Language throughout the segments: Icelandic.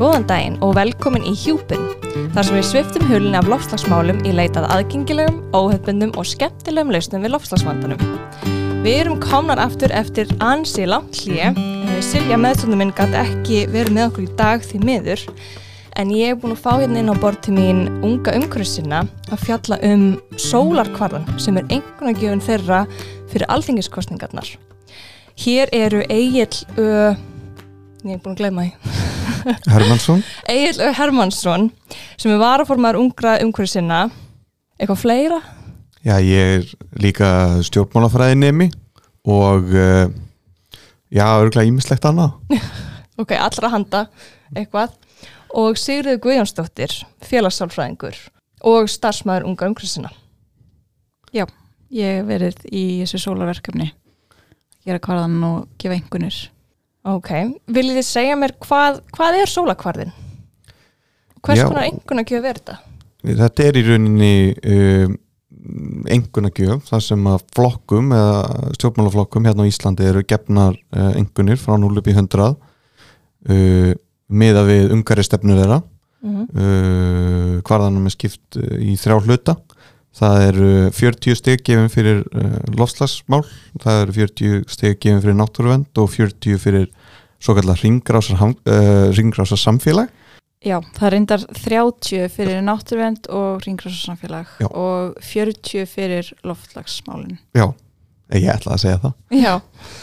Góðan daginn og velkomin í Hjúpin, þar sem við sviftum hulni af lofslagsmálum í leitað aðgengilegum, óhefbundum og skemmtilegum lausnum við lofslagsvandanum. Við erum komnar aftur eftir ansi langt hlýje. Silja meðstöndum minn gæti ekki verið með okkur í dag því miður, en ég hef búin að fá hérna inn á bort til mín unga umhverfisina að fjalla um sólarkvarðan sem er einhvern veginn þeirra fyrir alþingiskostningarnar. Hér eru Egil Ö... Ég hef búin að gleyma því. Hermansson Egil. Hermansson sem er varaformaður ungra umhverfisina. Eitthvað fleira? Já, ég er líka stjórnmálafræði nemi og uh, já, örgulega ímislegt annað Ok, allra handa eitthvað. Og Sigriður Guðjónsdóttir, félagssálfræðingur og starfsmæður unga umhverfisina. Já, ég hef verið í þessu sólarverkefni gera kvarðan og gefa einhvernir Ok, viljið þið segja mér hvað, hvað er sólakvarðin? Hvers Já. konar gefa verið þetta? Þetta er í rauninni um, engunagjöf þar sem að flokkum eða stjórnmálaflokkum hérna á Íslandi eru gefnar uh, engunir frá 0 upp í 100 uh, miða við ungari stefnur þeirra Mm uh, hvarðanum er skipt uh, í þrjá hluta það eru 40 steg gefin fyrir uh, lofslagsmál, það eru 40 steg gefin fyrir náttúruvend og 40 fyrir svo kallar ringrásar, uh, Já, það reyndar 30 fyrir náttúruvend og ringræsarsamfélag Já. og 40 fyrir loftlagsmálin já, ég ætla að segja það. Já,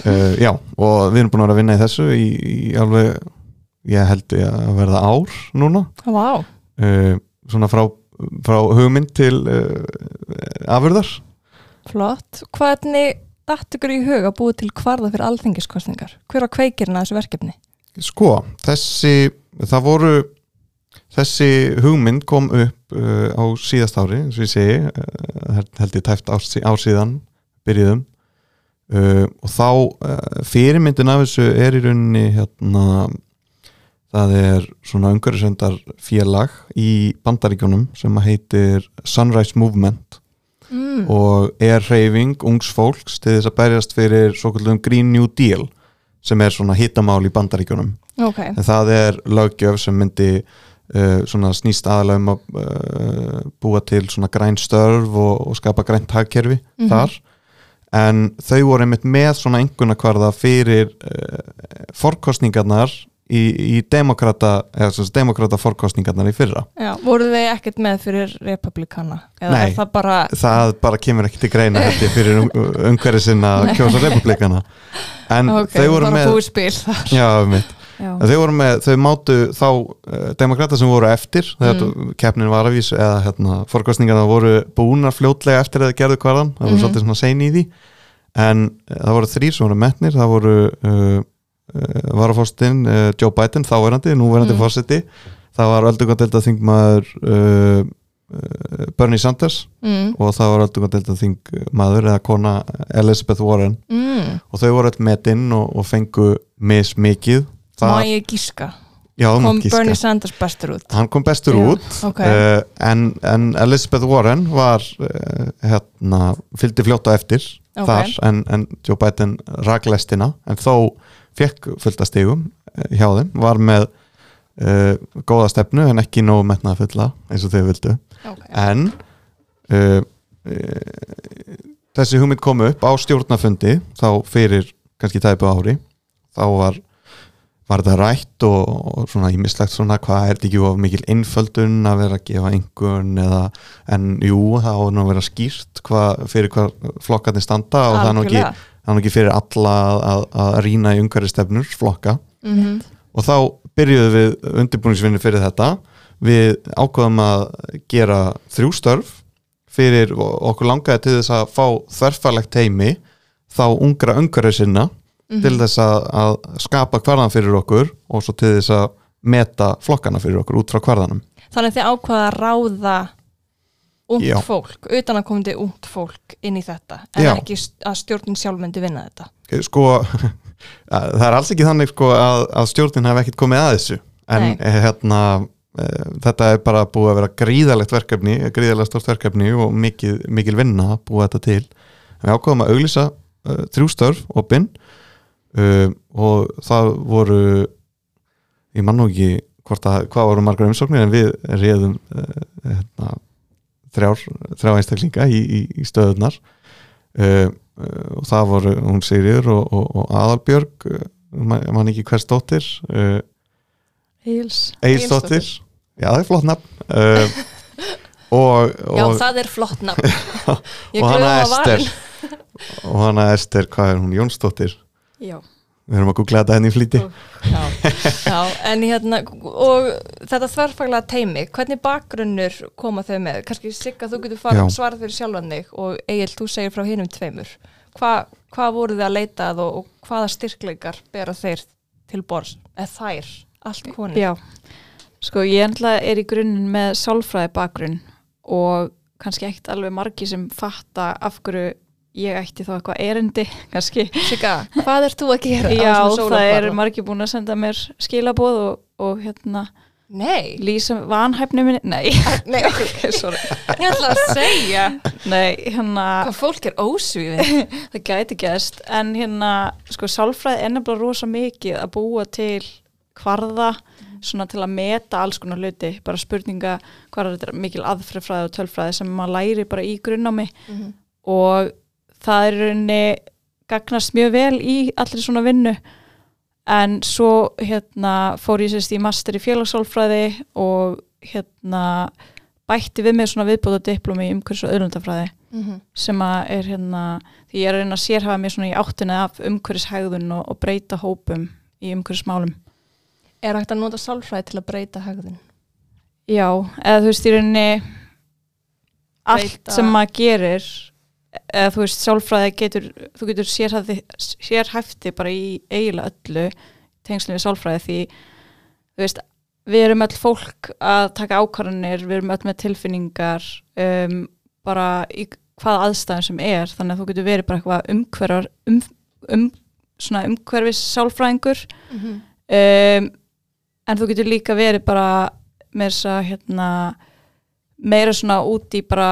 uh, já, og við erum búin að vera að vinna í þessu í, í alveg, ég held ég að verða ár núna. Vá. uh, svona frá, frá hugmynd til uh, afurðar Flott. Hvernig datt ykkur í hug að búið til kvarða fyrir alþingiskostningar? Hver var kveikirinn að þessu verkefni? Sko, þessi, það voru, þessi hugmynd kom upp uh, á síðast ári, eins og ég segi, uh, held ég tæft ár, sí- ár síðan, byrjuðum, uh, og þá fyrirmyndin af þessu er í rauninni, hérna, það er svona umhverfisvendar félag í bandaríkjónum sem heitir Sunrise Movement Mm. og er reyfing ungs fólks til þess að berjast fyrir svo kallum Green New Deal sem er svona hittamál í bandaríkjónum Ok, en það er löggjöf sem myndi uh, svona snýst aðalega um að uh, búa til svona græn störf og, og skapa grænt hagkerfi Mhm. þar en þau voru einmitt með svona einhverna kvarða fyrir uh, forkostningarnar í, í demokrata eða demokrata forkostningarnar í fyrra já, voru þið ekkert með fyrir republikana? Eða Nei. það bara, það bara kemur ekki til greina ég fyrir um, umhverju sinna kjósa republikana en ok, þau voru með já, mitt Já, Þau voru með, þau mátu þá uh, demokrata sem voru eftir þegar Mm. keppnin var að vísu eða hérna, fórkostningarna voru búnar fljótlega eftir að það gerðu hvarðan, það voru Mhm. svolítið svona sein í því en uh, það voru þrýr sem voru metnir, það voru uh, varafórstinn uh, Joe Biden, þáverandi, núverandi Mm. fórseti það var öldungadelda þingmaður uh, uh, Bernie Sanders Mm. og það var öldungadelda þingmaður eða kona Elizabeth Warren Mm. og þau voru öll metinn og, og fengu mis mikið Má ég gíska? Já, Kom giska. Bernie Sanders bestur út? hann kom bestur Já, út ok. uh, en, en Elizabeth Warren var uh, hérna, fylgdi fljóta eftir Ok. þar en, en Joe Biden raglestina en þó fekk fullta stigum uh, hjá þeim, var með uh, góða stefnu en ekki nógu metnaða fulla eins og þau vildu Ok. en uh, uh, þessi hugmynd kom upp á stjórnafundi þá fyrir kannski tæpu ári þá var var þetta rætt og, og svona ímislegt svona hvað er þetta ekki of mikil innföldun að vera að gefa einhvern eða en jú það á nú að vera skýrt hvað, fyrir hvað flokkarnir standa og það er nú ekki. Það er ekki fyrir alla að, að, að rýna í umhverju stefnur flokka Mhm. og þá byrjuðum við undirbúningsvinni fyrir þetta við ákvaðum að gera þrjú störf fyrir okkur langaði til þess að fá þverfalegt heimi þá ungra umhverju sinna Mhm. til þess að, að skapa hvarðan fyrir okkur og svo til þess að meta flokkana fyrir okkur út frá hvarðanum Þannig að þið ákvaða að ráða ungt Já. fólk, utan að komandi ungt fólk inn í þetta, en Já. ekki að stjórnin sjálf myndi vinna þetta. sko það er alls ekki þannig sko að, að stjórnin hef ekkert komið að þessu en eh, hérna eh, þetta er bara búið að vera gríðalegt verkefni gríðalegt stort verkefni og mikil, mikil vinna að búa þetta til við ákvaðum að auglýsa uh, þrjú störf opinn uh, og það voru ég man nú ekki hvort að, hvað voru margar umsóknir en við uh, hérna, þrjá einstaklinga í, í, í stöðunar uh, uh, og það voru hún Sigriður og, og, og Aðalbjörg uh, man man ekki hvers dóttir uh, Eils Egilsdóttir. Já það er flott nafn. Uh, og, Já, og, það er flott nafn. Og hana Ester og hana Ester, hvað er hún, Jónsdóttir? Já, við erum að googla þetta henni í flýti. Já, já, en hérna og þetta þverfaglega teimi hvernig bakgrunnur koma þau með? Kannski Sigga, þú getur fara svarað fyrir sjálfan þig og Egil, þú segir frá hinum tveimur. Hva, hvað voru þið að leita að og, og hvaða styrkleikar bera þeir til borðs, eða þær allt konur. Já Sko ég er í grunninn með sálfræði bakgrunn og kannski ekkert alveg margi sem fatta af hverju ég ætti þá eitthvað erindi kannski. Sigga, hvað ert þú að gera? á Já, það er margi búin að senda mér skilaboð og, og hérna Nei, lýsa vanhæfni minni. Nei, nei, ok, sorry. Ég ætla að segja. Nei, hérna. Hvað fólk er ósvífið. Það gæti gæst en hérna, sko, sálfræði er nefnilega rosa mikið að búa til hvarða, svona til að meta alls konar hluti, bara spurninga hvað er þetta mikil aðfrifræði og tölfræði sem maður læri bara í grunnámi. Og það er rauninni gagnast mjög vel í allir svona vinnu en svo hérna fór ég sérst í master í félagsálfræði og hérna bætti við með svona viðbóta diplomi í umhverfis og öðrundafræði sem að er hérna því ég er að reyna að sérhafa mér svona í áttunni af umhverfishægðun og, og breyta hópum í umhverfismálum. Er hægt að nota sálfræði til að breyta hegðun? Já, eða þú veist í rauninni allt Breyta- sem maður gerir eða þú veist sálfræði getur þú getur sérhæfti, sérhæfti bara í eiginlega öllu tengslum við sálfræði því þú veist við erum öll fólk að taka ákvarðanir, við erum öll með tilfinningar um, bara í hvaða aðstæðum sem er þannig að þú getur verið bara eitthvað umhverfar um, um, svona umhverfis sálfræðingur. Um, en þú getur líka verið bara með þess að hérna, meira svona út í bara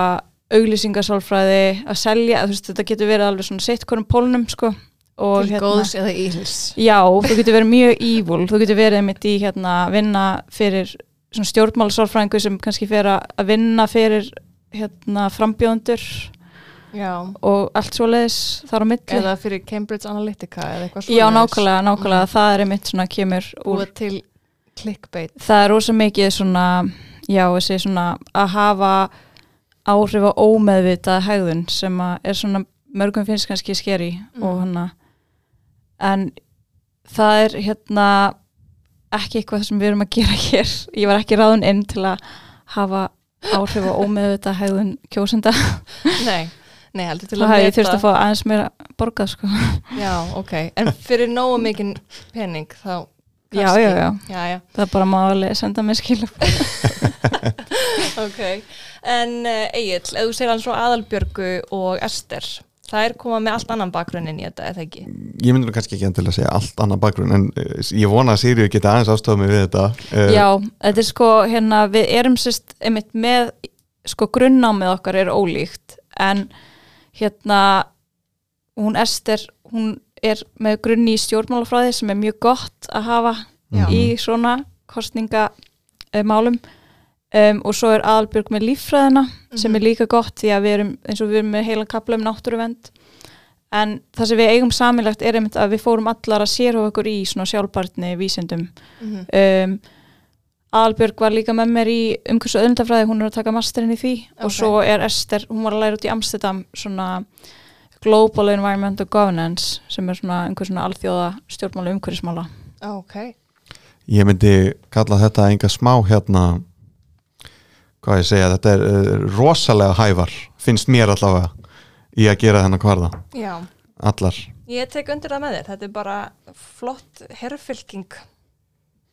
auglýsingasálfræði að selja, þú veist, þetta getur verið alveg svona sitt konum pólnum sko og Til góðs eða íls? Já, þú getur verið mjög evil, þú getur verið mitt í hérna vinna fyrir svona stjórnmálasálfræðingu sem kannski fer að að vinna fyrir hérna frambjóðendur Já. og allt svoleiðis þar á milli. Eða fyrir Cambridge Analytica eða eitthvað Já, nákvæmlega, nákvæmlega, það er einmitt svona kemur úr Úr til clickbait. það er rosa mikið svona já, þessi svona að hafa áhrif á ómeðvitað hegðun sem er svona mörgum finnst kannski skeri Mm. og hana en það er hérna ekki eitthvað sem við erum að gera hér ég var ekki ráðun inn til að hafa áhrif á ómeðvitað hegðun kjósenda Nei, nei, heldur til að hefði ég þurft að fá aðeins meira borgað sko. Já, ok. En fyrir nógu mikinn pening þá já, já, já, Já, já, það er bara máli senda mér skil ok. En uh, Egil, ef þú segir hann svo Aðalbjörgu og Ester, það er komað með allt annan bakgrunnin í þetta, eða ekki? ég myndi nú kannski ekki endilega að segja allt annað bakgrunn en uh, ég vona að Sigriður geti aðeins ástöða mig við þetta uh, Já, þetta er sko hérna við erum sérst einmitt með sko grunnnámið okkar er ólíkt en hérna hún Ester, hún er með grunni í stjórnmálafræði sem er mjög gott að hafa Já. í svona kostningamálum um, og svo er aðalbjörg með líffræðina sem er líka gott því að við erum eins og við erum með heila kapla um náttúruvend en það sem við eigum samilagt er einmitt að við fórum allar að sérhofa okkur í svona sjálfbarni vísindum. Mm um, Aðalbjörg var líka með mér í umhversu öðundafræði, hún er að taka masterinn í því. Og Ok. svo er Ester, hún var að læra út í Amsterdam svona Global Environmental Governance sem er svona einhver svona alþjóða stjórnmála umhverfismála Ok. ég myndi kalla þetta enga smá hérna hvað ég segja, þetta er uh, rosalega hævar, finnst mér allavega í að gera þennan kvarða Já. allar, Ég tek undir það með þér, þetta er bara flott herrfylking,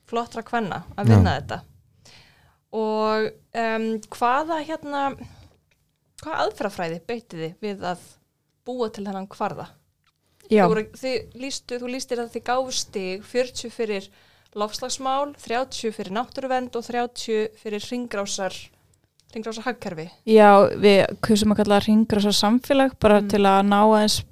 flottra kvenna að vinna þetta. Og um, hvaða hérna, hvað aðferðafræði beitið þið við að búa til þennan kvarða? Þú, lístu, þú lístir að þið gáfu stig 40 fyrir lofslagsmál, 30 fyrir náttúruvend og 30 fyrir ringrásar, ringrásar hagkerfi. já við kusum að kalla ringrasa samfélag bara Mm. til að ná aðeins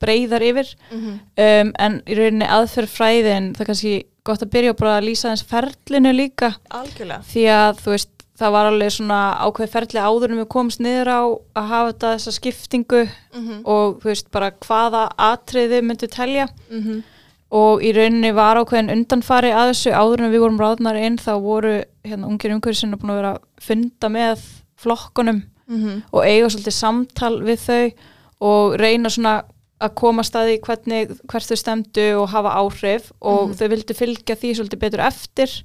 breyðar yfir Mm -hmm. um, en í rauninni aðferð fræðin það kannski gott að byrja og bara að lýsa þess ferlinu líka algjörlega því að þú veist það var alveg svona ákveð ferli áður en við komumst niður á að hafa þetta þessa skiptingu mm og þú veist bara hvaða atriði myndu telja -hmm. og í rauninni var ákveðin undanfari að þessu áður en við vorum ráðnar inn þá voru hérna ungir umhverfisinn búin að vera að funda með flokkunum Mhm. og eiga svolítið samtal við þau og reyna svona að koma staði hvernig hvert þau stemdu og hafa áhrif og Mhm. þau vildu fylgja því svolítið betur eftir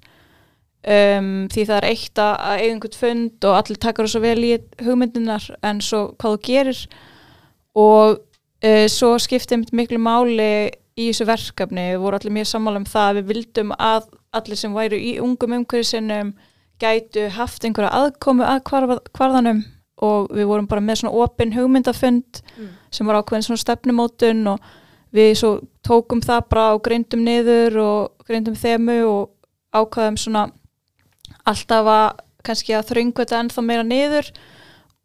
um, því það er eitt að að eiga einhvern fund og allir takar svo vel í hugmyndinar en svo hvað þú gerir. Og uh, svo einmitt miklu máli í þessu verkefni, við voru allir mjög sammála um það að við vildum að allir sem væru í ungum umhverfisinum gætu haft einhverja aðkomu að hvarfa, hvarðanum og við vorum bara með svona opin hugmyndafund Mm. sem var ákveðin svona stefnumótun og við svo tókum það bara og greindum niður og greindum þemu og ákvaðum svona alltaf að kannski að þröngu þetta ennþá meira niður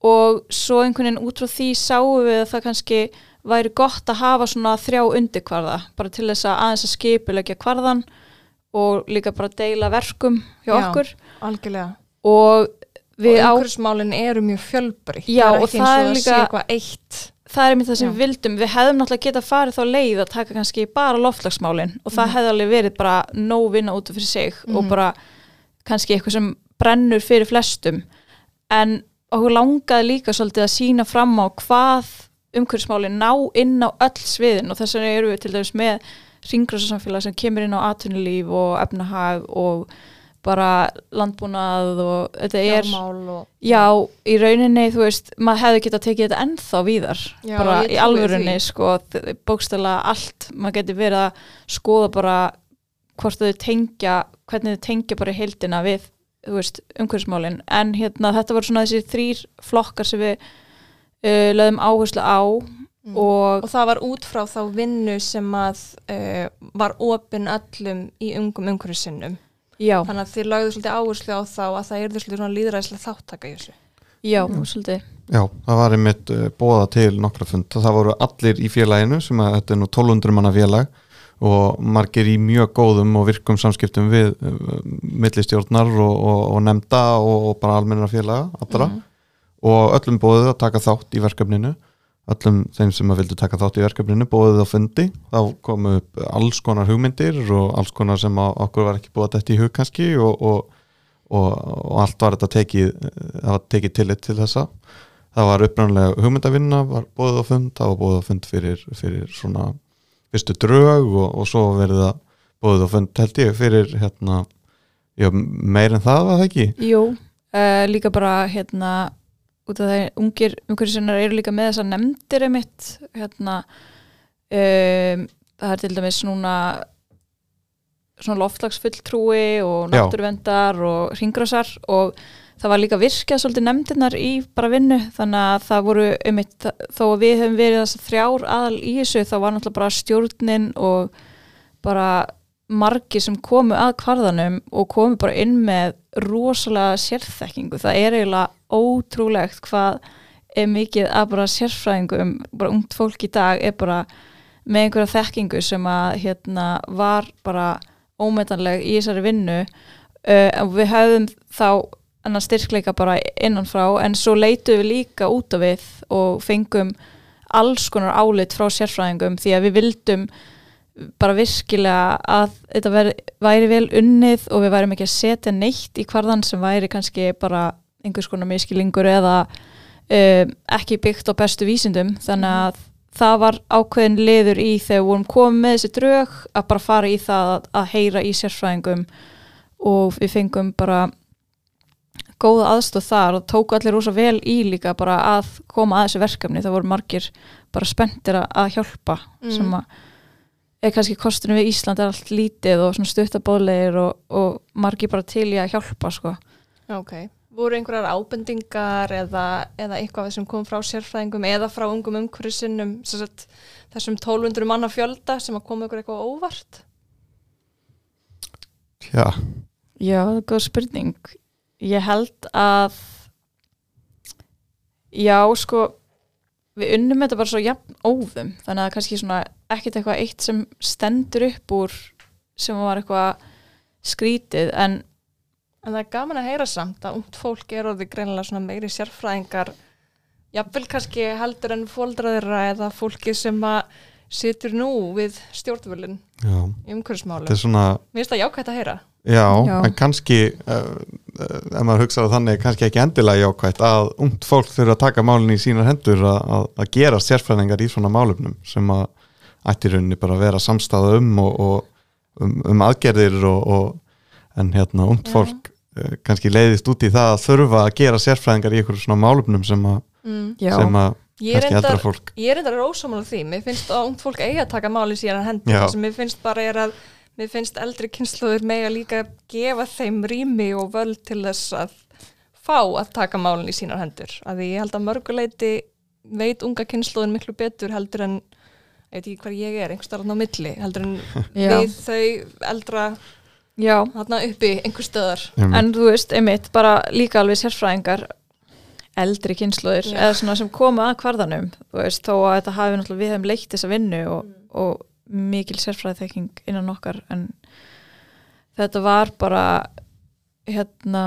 og svo einhvern veginn út frá því sáum við að það kannski væri gott að hafa svona þrjá undirkvarða bara til þess að aðeins að skipulegja kvarðan og líka bara deila verkum hjá Já. okkur algjörlega og við og á umhverfismálin eru mjög fjölbreytt Já, það er og ekki eins og það sé eitthvað eitt það er einmitt það sem við vildum við hefðum náttúrulega getað farið þá leið að taka kannski bara loftlagsmálin og það Mhm. hefði alveg verið bara nóg vinna út af fyrir sig og Mhm. bara kannski eitthvað sem brennur fyrir flestum. En okkur langaði líka svolítið að sína fram á hvað umhverfismálin ná inn á öll sviðin. Og þess vegna eru við til dæmis með ringrásasamfélag sem kemur inn á atvinnulíf og efnahag og bara landbúnað og þetta er og Já, í rauninni, þú veist, maður hefði getað tekið þetta ennþá víðar, Já, bara í alvörunni, sko, bókstælega allt, maður geti verið að skoða bara hvort þau tengja, hvernig þau tengja bara heildina við, umhverfismálin, en hérna, þetta voru svona þessi þrýr flokkar sem við uh, lögum áherslu á Mm. og, og það var út frá þá vinnu sem að uh, var opin öllum í ungum umhverfissinnum já, þannig að þið lögðu svolítið áherslu á þá að það er svolítið svona líðræðislega þáttaka í þessu. Já, svolítið, Já, það var einmitt uh, bóða til nokkra fund og það voru allir í félaginu sem að þetta er nú 1200 manna félag og margir í mjög góðum og virkum samskiptum við uh, millistjórnar og, og, og nefnda og, og bara almennra félaga allra. Mhm. og öllum bóðið að taka þátt í verkefninu. Öllum þeim sem að vildu taka þátt í verkefninu bóðið á fundi. Þá komu upp alls konar hugmyndir og alls konar sem okkur var ekki búið að þetta í hug kannski og, og, og, og allt var þetta tekið það var tekið tillit til þessa. Það var uppræðanlega hugmyndavinna var bóðið á fund, það var bóðið á fund fyrir, fyrir svona fyrstu drög og, og svo verið það bóðið á fund held ég fyrir hérna já, meir en það var það ekki? Jú, uh, líka bara, hérna, út af það ungir umhverfisinnar eru líka með þessar nefndir einmitt hérna um, það er til dæmis núna svona loftlagsfulltrúi og náttúruvendar og ringrásar og það var líka virkað svolítið nefndirnar í bara vinnu þannig að það voru einmitt þó að við hefum verið þess að þrjár aðal í þessu þá var náttúrulega bara stjórnin og bara margi sem komu að kvarðanum og komu bara inn með rosalega sérþekkingu. Það er eiginlega ótrúlegt hvað er mikið að bara sérfræðingum, bara ungt fólk í dag er bara með einhverja þekkingu sem að hérna var bara ómetanleg í þessari vinnu uh, við höfðum þá annan styrkleika bara innanfrá en svo leitum við líka út af við og fengum alls konar álit frá sérfræðingum því að við vildum bara virkilega að þetta væri, væri vel unnið og við værim ekki að setja neitt í hvarðan sem væri kannski bara einhvers konar miskilingur eða um, ekki byggt á bestu vísindum. Þannig að það var ákveðin liður í þegar við vorum komið með þessi drög að bara fara í það að, að heyra í sérfræðingum og við fengum bara góða aðstóð þar og tóku allir rosa vel í líka bara að koma að þessu verkefni það voru margir bara spenntir að, að hjálpa Mm. sem að er kannski kostinu við Ísland er allt lítið og svona stuttabóðlegir og, og margir bara til í að hjálpa sko. Ok. Voru einhverjar ábendingar eða, eða eitthvað sem kom frá sérfræðingum eða frá ungum umhverjusinnum þessum 1200 manna fjölda sem að koma ykkur eitthvað óvart? Já, Já, það er góð spurning ég held að já sko við unnum þetta bara svo jafn óðum. Þannig að kannski svona ekkert eitthvað eitt sem stendur upp úr sem var eitthvað skrítið en En það er gaman að heyra samt að ungt fólk er orðið greinilega svona meiri sérfræðingar jafnvel kannski heldur en fóldraðira eða fólki sem að situr nú við stjórnvölin já, í er svona Mér finnst það jákvæmt að heyra. Já, Já. en kannski uh, uh, ef maður hugsaði þannig, kannski ekki endilega jákvægt að ungt fólk þurfa að taka málinn í sínar hendur að, að, að gera sérfræðingar í svona málefnum sem að ætti í rauninni bara að vera samstæða um og, og um, um aðgerðir og, og en hérna ungt fólk uh, kannski leiðist út í það að þurfa að gera sérfræðingar í einhverjum svona málefnum sem að, Mm. já, sem að Ég er kannski eldra reyndar, fólk ég er reyndar rósamála því. Mér finnst að ungt fólk eigi að taka máli síðan hendur. Já. Það sem mér finnst bara er að mér finnst eldri kynsluður mega líka gefa þeim rými og völd til þess að fá að taka málinn í sínar hendur. Að því ég held að mörguleiti veit unga kynsluður miklu betur heldur en ég veit ekki hvað ég er, einhvers staðar þarna á milli heldur en já, við þau eldra já. þarna uppi einhver stöðar en þú veist, einmitt, bara líka alveg sérfræðingar eldri kynsluðir Já. eða svona sem koma að kvarðanum þú veist, þó að þetta hafi náttúrulega við hefum leitt þessa vinnu og, Mm. og mikil sérfræðiþekking innan okkar en þetta var bara hérna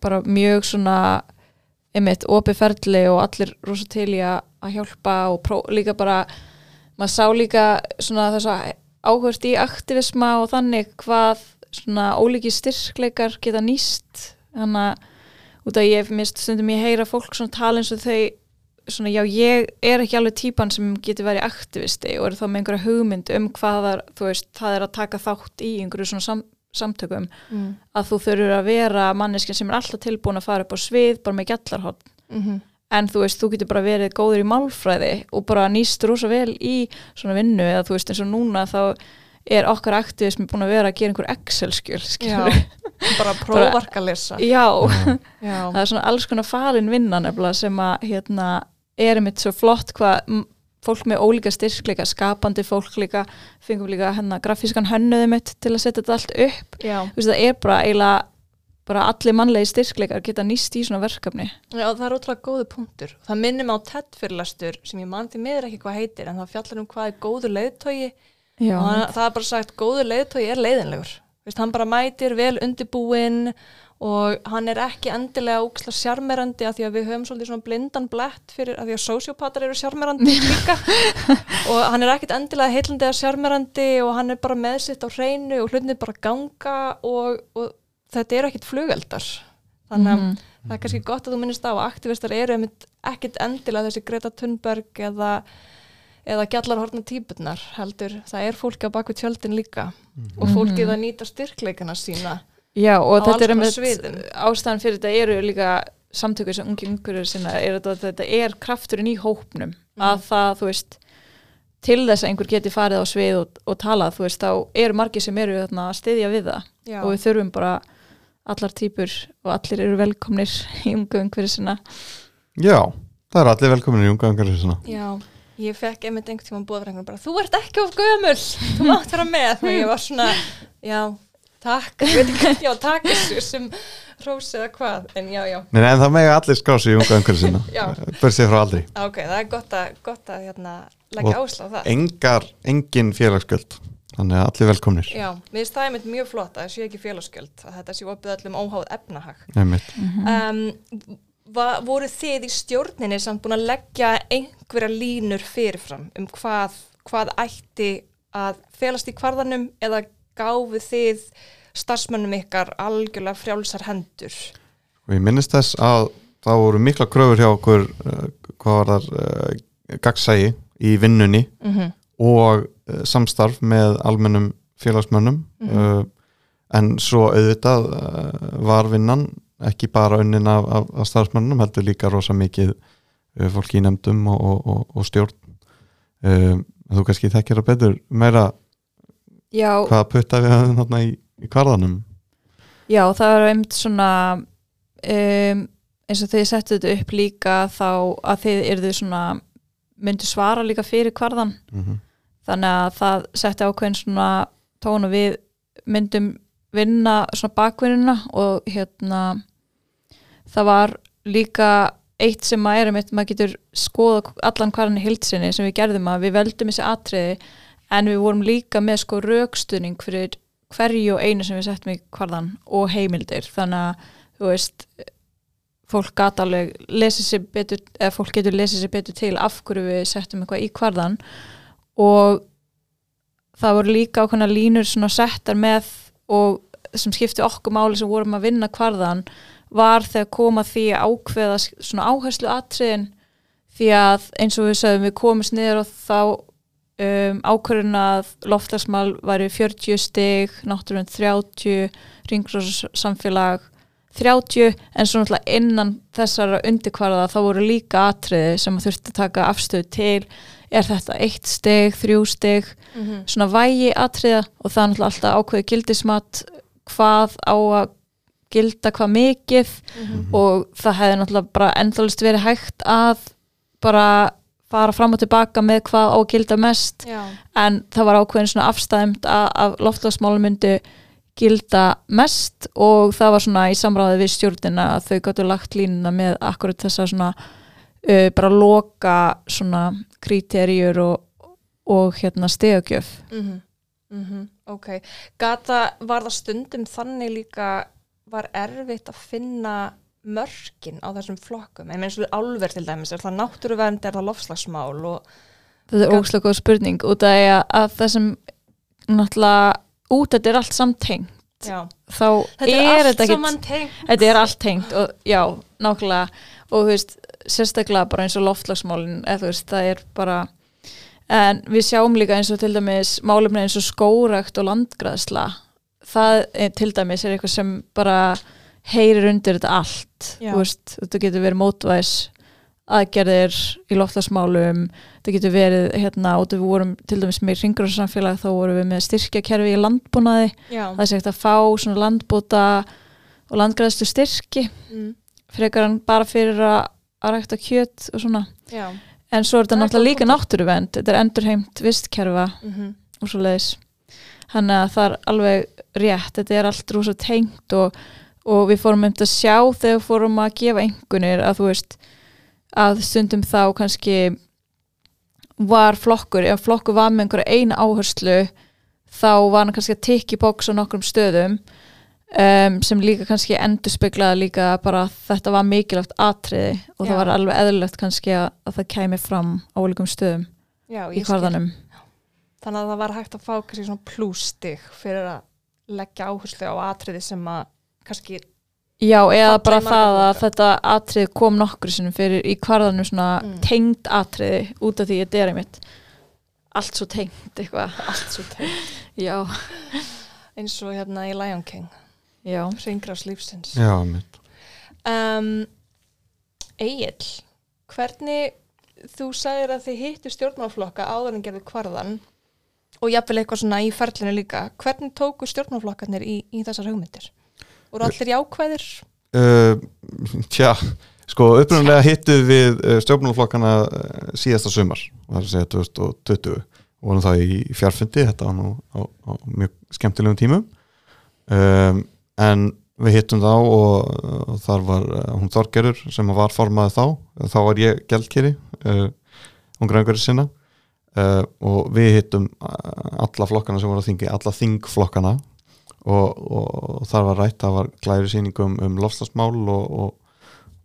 bara mjög svona einmitt opið ferli og allir rosa til í að hjálpa og pró, líka bara maður sá líka svona þess að áhört í aktivisma og þannig hvað svona ólíki styrkleikar geta nýst. Þannig að út af ég mist stundum ég heyra fólk svona tala eins og þau svona já ég er ekki alveg típan sem getur verið aktivisti og er þá með einhverja hugmynd um hvað það þú veist, það er að taka þátt í einhverju svona sam, samtökum mm. að þú þurfur að vera manneskinn sem er alltaf tilbúin að fara upp á svið bara með gjallarhótt Mm -hmm. en þú veist, þú getur bara verið góður í málfræði og bara nýst rosa vel í svona vinnu eða þú veist eins og núna þá er okkar aktivismi búin að vera að gera einhver Excel-skjöl Já, skilurðu. bara prófarka lesa Já, Já, það er svona alls konar falin vinna nefnilega sem að hérna, er einmitt svo flott hvað fólk með ólíka styrkleika, skapandi fólk líka, fengum líka hérna grafískan hönnuði mitt til að setja þetta allt upp. Veist, það er bara eiginlega bara allir mannlegi styrkleikar geta nýst í svona verkefni. Já, það er ótrúlega góðu punktur. Það minnir mig á TED fyrirlastur sem ég man því miður ekki hvað heitir en það fjallar um hvað er góður leiðtogi. Já, og það er bara sagt góður leiðtogi er leiðinlegur. Vist, hann bara mætir vel undirbúinn og hann er ekki endilega úksla sjarmerandi af því að við höfum svolítið svona blindan blett fyrir af því að sociopatar eru sjarmerandi líka. Og hann er ekkit endilega heillandi að sjarmerandi og hann er bara með sitt á hreinu og hlutinni bara ganga og, og þetta eru ekkit flugeldar. Þannig að Mhm. það er kannski gott að þú minnist á að aktivistar eru ekkit endilega þessi Greta Thunberg eða, eða gjallarhorna típurnar heldur, það er fólki á baku tjöldin líka. Og fólkið Mhm. að nýta styrkleikana sína Já, og þetta er einmitt ástæðan fyrir þetta eru líka samtökur sem ungi ungur sinna, er þetta, þetta er krafturinn í hópnum. Að það, þú veist til þess að einhver geti farið á svið og, og talað, þú veist, þá eru margir sem eru þarna, að styðja við það. Já. og við þurfum bara allar típur og allir eru velkomnir í ungu umhverju sinna. Já, það eru allir velkomin í unga umhverfið svona Já, ég fekk einmitt einhvern tíma einhvern bara, þú ert ekki of gömul, þú mátt vera með. Og ég var svona, já, takk, já, takk þessu sem rós eða hvað, en já, já, Nei, en það mega allir skási í unga Já. Börsið frá aldrei ok, það er gott að, gott að hérna, leggja Og áslá á það. Engar, engin félagsgjöld Þannig að allir velkomnir Já, mér finnst það einmitt mjög flott að það sé ekki félagsgjöld, að þetta sé opið öllum óháð efnahag. Einmitt. Um, voru þið í stjórninni samt búin að leggja einhverja línur fyrirfram um hvað, hvað ætti að felast í kvarðanum eða gáfu þið starfsmönnum ykkar algjörlega frjálsar hendur? Og ég minnist þess að það voru mikla kröfur hjá okkur uh, hvað var þar uh, gagsægi í vinnunni Mm -hmm. og uh, samstarf með almennum félagsmönnum Mhm. uh, en svo auðvitað var vinnan ekki bara unnin af, af, af starfsmönnum heldur líka rosa mikið fólki í nefndum og, og, og, og stjórn þú kannski þekkir að betur meira Já, hvað putta við höfum þarna í, í kvarðanum já það er einmitt svona um, eins og þið settu þetta upp líka þá að þið yrðu svona myndu svara líka fyrir kvarðan mm -hmm. þannig að það setti ákveðin svona tón og við myndum vinna svona bakvinnuna og hérna það var líka eitt sem að er einmitt, maður getur skoða allan hvaran í hildsinni sem við gerðum að við veldum þessi atriði en við vorum líka með sko raukstuðning fyrir hverju og einu sem við settum í kvarðan og heimildir. Þannig að þú veist fólk gata alveg lesið sér betur eða fólk getur lesið sér betur til af hverju við settum eitthvað í kvarðan og það voru líka ákveðna línur svona settar með og sem skipti okkur máli sem vorum að vinna kvarðan var þegar koma því ákveða svona áherslu atriðin því að eins og við sagðum við komumst niður og þá um, ákvörðun að loftasmál væri 40 stig, náttúrulega 30, ringróssamfélag 30 en svo náttúrulega innan þessara undirkvarða þá voru líka atriði sem að þurfti að taka afstöð til er þetta eitt steg, þrjú steg mm -hmm. svona vægi atriða og það er náttúrulega alltaf ákveði gildismat hvað á að gilda hvað mikið Mhm. og það hefði náttúrulega bara endalist verið hægt að bara fara fram og tilbaka með hvað á að gilda mest. Já, en það var ákveðin svona afstæmt að, að loftlagsmálum myndi gilda mest og það var svona í samráði við stjórnina að þau gáttu lagt línuna með akkurat þessa svona uh, bara loka svona kriterjur og, og hérna stegagjöf. Mhm, mhm, ok. Gata var það stundum þannig líka var erfitt að finna mörkin á þessum flokkum. En eins og álver til dæmis, er það náttúruvernd er það lofslagsmál og þetta er óslega góð spurning út af að, að þessum náttúrulega út þetta er allt samtengt já, þá þetta er, er, þetta tengt þetta er allt tengt og já, nákvæmlega. Og þú veist, sérstaklega bara eins og loftlagsmálin, eða þú veist, það er bara en við sjáum líka eins og til dæmis málumni eins og skórakt og landgræðsla. Það er, til dæmis er eitthvað sem bara heyrir undir þetta allt veist, þetta getur verið mótvæs aðgerðir í loftlagsmálum þetta getur verið hérna og við vorum til dæmis með ringurarsamfélag þá vorum við með styrkjakerfi í landbúnaði. Já, það er segt að fá svona landbúta og landgræðstu styrki mm, frekar en bara fyrir að, að rækta kjöt og svona. Já. En svo er þetta náttúrulega líka náttúruvend þetta er endurheimt vistkerfa mhm, og svo leiðis þannig að það er alveg rétt þetta er allt rosa tengt og, og við fórum um að sjá þegar við fórum að gefa einhvernir að þú veist að stundum þá kannski var flokkur, ef flokkur var með einhverja eina áherslu þá var hann kannski að tikki bóks á nokkrum stöðum um, sem líka kannski endur speklaði líka bara að þetta var mikilvægt atriði og Já. það var alveg eðlilegt kannski að, að það kæmi fram á líkum stöðum já, í kvarðanum þannig að það var hægt að fá kannski svona plústig fyrir að leggja áherslu á atriði sem að kannski Já, eða bara það að þetta atrið kom nokkur sinnum fyrir í kvarðanum svona Mm. tengd atriði út af því þetta er einmitt allt svo tengt eitthvað. Allt svo tengt. Já, eins og hérna í Lion King. Já. Ringrás lífsins. Já, mitt um, Egil hvernig þú sagðir að þið hittu stjórnmálflokka áður en gerðu kvarðan og jafnvel eitthvað svona í ferlinu líka hvernig tóku stjórnmálflokkarnir í, í þessar hugmyndir? Voru allir jákvæðir? uh, Tja, sko upprunlega hittu við uh, stjórnmálflokkana uh, síðasta sumar, það er að segja 2020 og vorum það í fjarfundi þetta var nú á, á mjög skemmtilegum tímum. Um, en við hittum þá og, og þar var uh, hún Þorgerur sem var formaði þá þá var ég gældkeri uh, hún grængur sinna. Uh, og við hittum uh, alla flokkana sem voru að þingi, alla þingflokkana og, og þar var rætt, það var glæri sýningum um lofstafsmál og, og,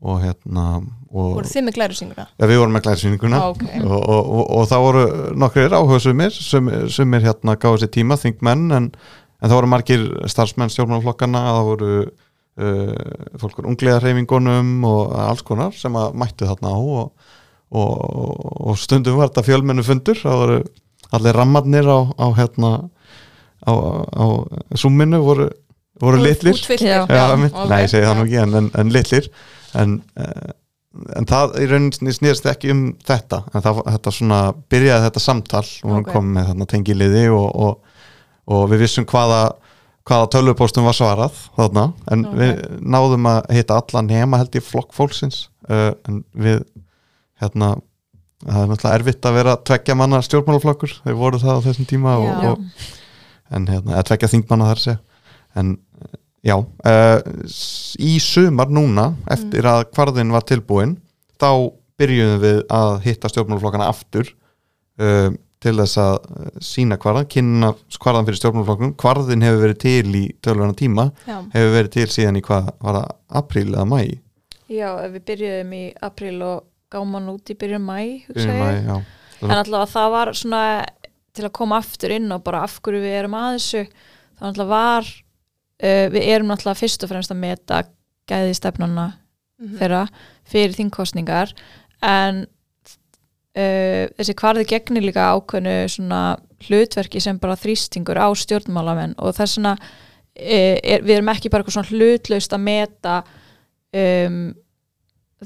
og hérna og, voru þið með glæru singuna? ja, við vorum með glæri sýninguna Ah, ok. og, og, og, og það voru nokkrir áhuga sumir sem, er hérna gáði sér tíma, þingmenn en, en það voru margir starfsmenn stjórnarflokkana það voru uh, fólkur ungliða hreyfingunum og alls konar sem að mættu þarna á og, og, og stundum var þetta fjölmennu fundur það voru allir rammarnir á, á hérna á, á súminu voru, voru litlir. Já. Já, já, ok. nei, ég segi það nú ekki en, en, en litlir. En, uh, en það í rauninni snýrst ekki um þetta. En það, þetta svona byrjaði þetta samtal. Og hún Ok. kom með þarna tengiliði og, og, og við vissum hvaða hvaða tölvupóstum var svarað þarna, en Ok. við náðum að hitta allan heima held í flokk fólksins. Uh, en við hérna það er náttúrulega erfitt að vera tveggja manna stjórnmálaflokkur, þau voru það á þessum tíma og, og, en hérna, eða tveggja þingmanna þar sé en eh, já uh, í sumar núna eftir að kvarðin var tilbúin þá byrjuðum við að hitta stjórnmálaflokkana aftur uh, til þess að sína kvarðan, kynna kvarðan fyrir stjórnmálflokknum, kvarðin hefur verið til í tölvöna tíma, Já. hefur verið til síðan í hvað var það, apríl eða mæ Já, við byrjuðum í april og gáum hann út í byrjun mæ, byrjun mæ, En allavega það var svona til að koma aftur inn og bara af hverju við erum að þessu. Það allavega var, uh, við erum allavega fyrst og fremst að meta gæði stefnana Mhm. þeirra fyrir þingkostningar en uh, þessi kvarði gegnir líka ákveðnu svona hlutverki sem bara þrýstingur á stjórnmálamenn og þess vegna uh, er, við erum ekki bara eitthvað svona hlutlaust að meta um,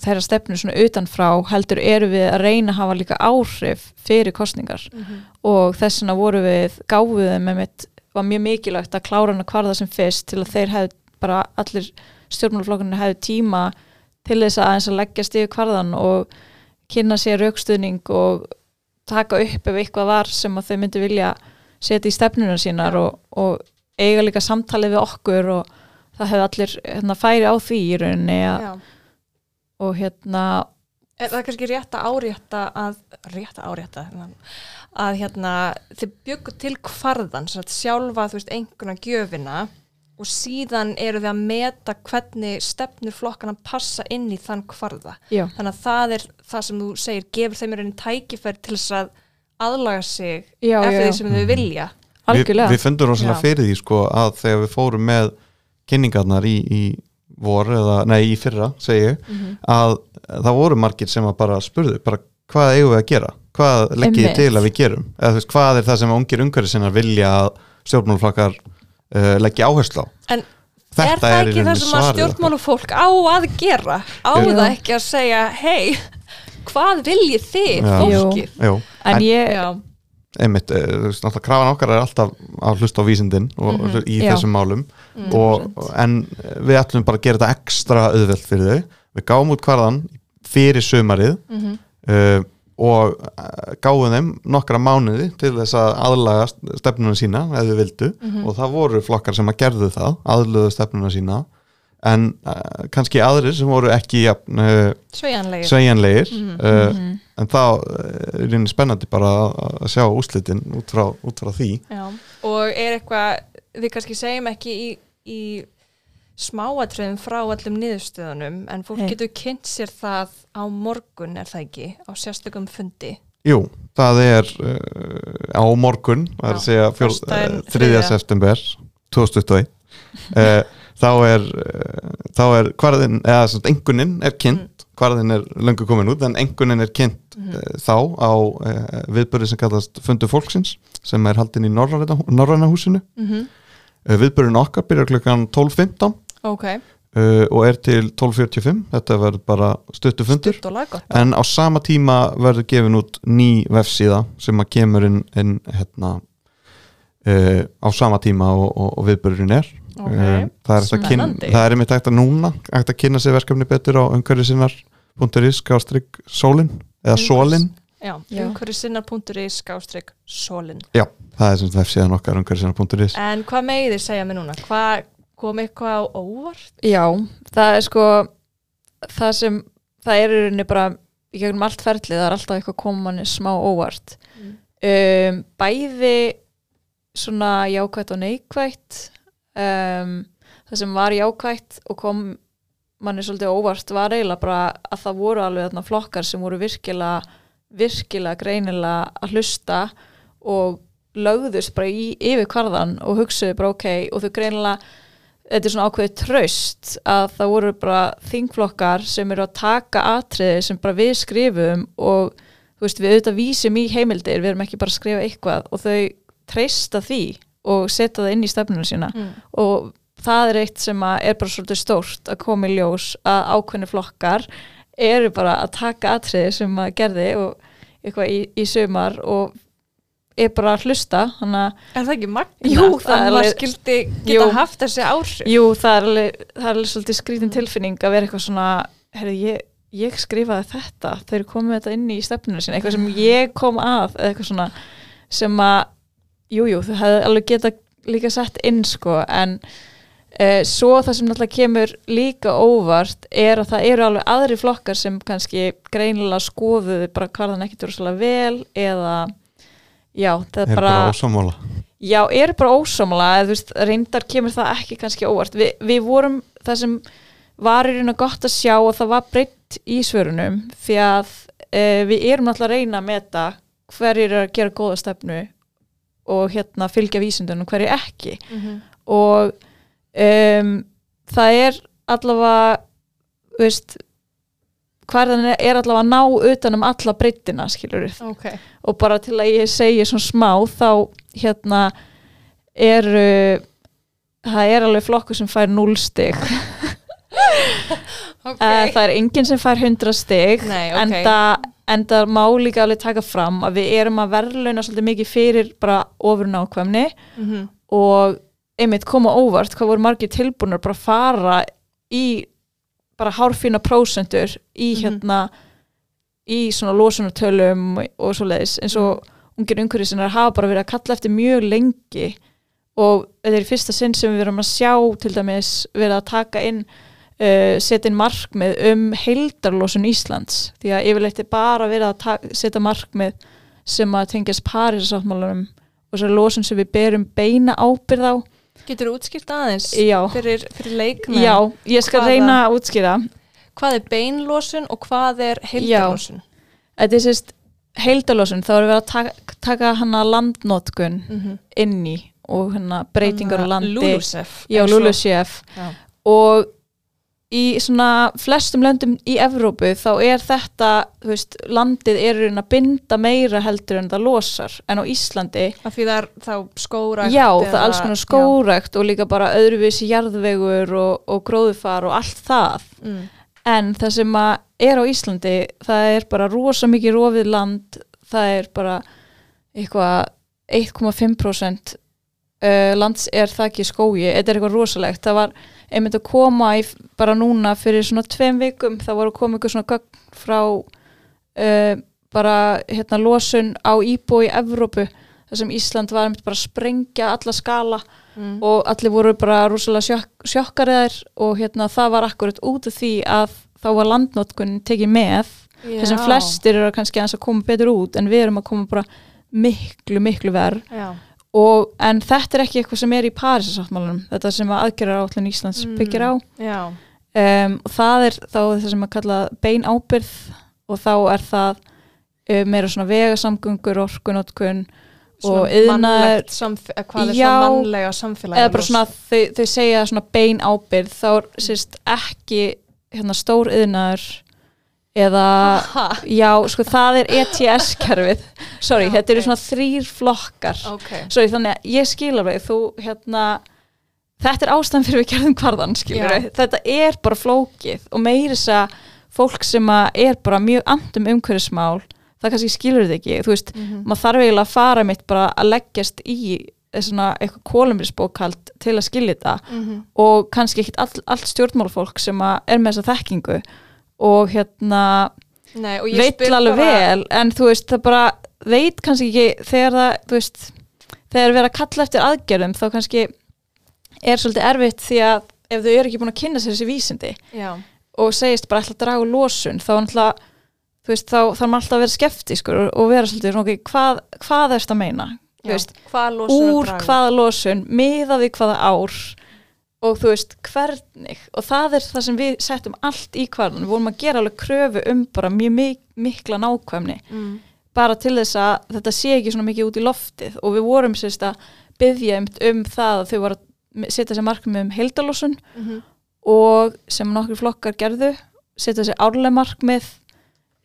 þeirra stefnu svona utanfrá heldur eru við að reyna að hafa líka áhrif fyrir kostningar Mhm. og þess vegna voru við gáfuðum með mitt var mjög mikilvægt að klára hann að kvarða sem fyrst til að þeir hefðu bara allir stjórnmálaflokkurinn hefðu tíma til þess að að leggja stíðu kvarðan og kynna sér raukstuðning og taka upp ef eitthvað var sem að þau myndi vilja setja í stefnuna sínar Já. og, og eiga líka samtalið við okkur og það hefði allir hérna, færi á því í rauninni að. Og hérna Er það kannski rétt að árétta að, rétt að árétta, að hérna, þið byggu til að sjálfa, þú veist, einhverna gjöfina og síðan eru þið að meta hvernig stefnur flokkana passa inn í þann kvarða. já, Þannig að það er það sem þú segir, gefur þeim í rauninni tækifæri til þess að aðlaga sig já, eftir já, því sem þau vilja. algjörlega Við, við fundum rosalega fyrir því sko að þegar við fórum með kynningarnar í, í vor eða, nei í fyrra segi ég, Mhm. að það voru margir sem að bara spurðu bara hvað eigum við að gera, hvað leggið þið Einmitt. til að við gerum, eða þú veist hvað er það sem ungir umhverju sinna vilja að stjórnmálflokkar uh, leggja áherslu á En Þetta er það ekki það sem að okkar. stjórnmálufólk á að gera? Á Jú. það ekki að segja, hei, hvað viljið þið, Já. fólkið? En En- ég, Já, einmitt, eh, þú veist, náttúrulega krafan okkar er alltaf að hlusta á vísindin og, Mhm. í Já. þessum málum Mm. og, en við ætlum bara að gera þetta ekstra auðvelt fyrir þau við gáum út hvarðan fyrir sumarið mhm, uh, og uh, gáum þeim nokkra mánuði til þess að aðlaga stefnuna sína ef þau vildu mhm. og það voru flokkar sem að gerðu það aðluðu stefnuna sína en uh, kannski aðrir sem voru ekki jafn, uh, sveigjanlegir. En þá uh, er reyni spennandi bara að- sjá úslitin út frá, út frá því Já, og er eitthvað, við kannski segjum ekki í, í smáatröðum frá öllum niðurstöðunum en fólk Nei. getur kynnt sér það á morgun er það ekki, á sérstökum fundi Jú, það er uh, á morgun, það er að segja föstudaginn uh, 3. þriðja. september 2021 uh, þá er uh, þá er hvarðin, eða svona engunin er kynnt, hvarðin er löngu komin út en engunin er kynnt Mhm. uh, þá á uh, viðbörði sem kallast Fundu fólksins sem er haldin í Norræna, húsinu. Mm -hmm. uh, viðbörðin okkar byrjar klukkan 12.15 Ok, uh, og er til 12.45 þetta verður bara stuttu fundur. Stutt laggott en á sama tíma verður gefin út ný vefsíða sem að kemur inn, inn hérna uh, á sama tíma og, og, og viðbörðurinn er Ok, Eh, það er, kynna, spennandi. það er einmitt að núna hægt að kynna sér verkefni betur á umhverfisinnar.is skástrygg sólin eða Umhverfis- sólin, Já, Já. umhverjusinnar.is skástrygg sólin það er sem vefsíðan okkar umhverfisinnar.is En hvað megið þið segja mér núna? Hvað kom eitthvað á óvart? Já, það er sko það sem, það er í rauninni bara í gegnum allt ferlið, það er alltaf eitthvað koma manni smá óvart Mm. um, bæði svona jákvætt og neikvætt um, það sem var jákvætt og kom manni svolítið óvart var eiginlega bara að það voru alveg þarna flokkar sem voru virkilega virkilega greinilega að hlusta og lögðust bara í yfir kvarðan og hugsuðu bara ok og þau greinilega þetta er svona ákveðið traust að það voru bara þingflokkar sem eru að taka atriði sem bara við skrifum og þú veist við auðvitað vísum í heimildir, við erum ekki bara að skrifa eitthvað og þau treysta því og setja það inn í stefnunum sína Mm. og það er eitt sem er bara svolítið stórt að koma í ljós að ákveðni flokkar eru bara að taka atriði sem að gerði og eitthvað í, í sumar og er bara að hlusta að Er það ekki magna? Jú, það að er alveg- skildi geta Jú. haft þessi áhrif Jú, það er alveg, það er alveg svolítið skrítin tilfinning að vera eitthvað svona, herri, ég, ég skrifaði þetta, þau eru komið þetta inn í stefninu sína, eitthvað sem ég kom að, eitthvað svona sem að, jú, jú, þau hefði alveg geta líka sett inn, sko, en uh, svo það sem náttúrulega kemur líka óvart er að það eru alveg aðri flokkar sem kannski greinilega skoðuðu bara ekkert voru svolítið vel eða já, það er bara, bara, ósammála. Já, er bara ósámála eða þú veist, reyndar kemur það ekki kannski óvart, Vi, við vorum það sem var í raun og gott að sjá og það var breytt í svörunum því að e, við erum náttúrulega að reyna að meta hverjir er að gera góða stefnu og hérna fylgja vísindunum og hverjir ekki og um, það er allavega veist hverðan er allavega að ná utanum alla breyttina skilur ok, og bara til að ég segi svona smá þá hérna eru það er alveg flokkur sem fær 0 stig. Ok. okay. það er enginn sem fær 100 stig Nei, ok. en, það, en það má líka alveg taka fram að við erum að verðlauna svolítið mikið fyrir bara ofur nákvæmni Mhm. og einmitt koma óvart hvað voru margir tilbúinur bara að fara í bara hárfína prósentur í Mhm. hérna í svona losunartölum og, svo leiðis eins og ungir umhverfið sinna hafa bara verið að kalla eftir mjög lengi og þetta er fyrsta sinn sem við erum að sjá til dæmis verið að taka inn uh, setja inn markmið um heildarlosun Íslands. Því að yfirleitt er bara verið að setja markmið sem að tengjast Parísasáttmálanum og svo losun sem við berum beina ábyrð á. Getur þú útskýrt aðeins Já, fyrir, fyrir leikmenn já ég skal Hvaða- reyna að útskýra. Hvað er beinlosun og hvað er heildarlosun? Þetta er sérst heildarlosun þá erum við að taka, taka hana landnótkun mm -hmm. inn í og hérna breytingar á landi. Lúlusef Já, Já. og í svona flestum löndum í Evrópu þá er þetta, veist, landið er að binda meira heldur en það losar en á Íslandi, af því það er þá skóra já, það er alls konar skórækt og líka bara öðruvísi jarðvegur og, og gróðufar og allt það mm. en það sem er á Íslandi það er bara rosa mikið rofið land það er bara eitthvað 1,5% uh, lands er það ekki í skógi. Þetta er eitthvað rosalegt. Það var einmitt að koma í, bara núna fyrir svona tveim vikum það voru koma eitthvað svona gögn frá uh, bara hérna losun á íbúi í Evrópu þar sem Ísland var einmitt bara að sprengja alla skala Mm. og allir voru bara rosalega sjokk, sjokkariðar og hérna það var akkurat út af því að þá var landnótkun tekið með. Þess að flestir eru kannski að koma betur út en við erum að koma bara miklu, miklu verð já. Og en þetta er ekki eitthvað sem er í Parísasáttmálunum þetta sem að aðgerðar átlun Íslands Mm. byggir á um, og það er þá það sem að kalla bein ábyrð og þá er það um, meira svona vegasamgöngur, orkunótkun Svona Og eh, hvað er Já. svona mannlega samfélagi eða bara svona þau, þau segja svona bein ábyrð þá er sérst ekki hérna, stór yðnaður eða ha, já, sko það er ETS-kerfið sorry, Já, þetta eru ok. svona þrýr flokkar ok sorry, þannig að ég skil alveg þú hérna þetta er ástæðan fyrir við gerðum hvarðan skilur Já. þetta er bara flókið og meiri þess að fólk sem að er bara mjög andum umhverfismál það kannski skilur þetta ekki þú veist, Mhm. maður þarf eiginlega að fara mitt bara að leggjast í eh, svona eitthvað kolumbrisbókald til að skilja þetta Mhm. og kannski ekkit all, allt stjórnmálfólk sem að er með þessa þekkingu og hérna Nei, og veit alveg bara- vel en þú veist það bara veit kannski ekki þegar það þú veist þegar við erum að kalla eftir aðgerðum þá kannski er svolítið erfitt því að ef þau eru ekki búin að kynna sér þessi vísindi já, og segist bara draga úr losun þá náttúrulega þú veist, þá þarf maður alltaf að vera skeptískur og, vera svolítið svona, okay, hvað, hvað er þetta að meina já. veist, hvað losun er að úr hvaða losun miðaði hvaða ár og þú veist hvernig? Og það er það sem við settum allt í hvarðan við vorum að gera alveg kröfu um bara mjög mik mikla nákvæmni. Mm. bara til þess að þetta sé ekki svona mikið út í loftið. Og við vorum sérst að byggja um það að þau voru að setja sér markmið um heildalosun Mm og sem nokkur flokkar gerðu setja sér árlega markmið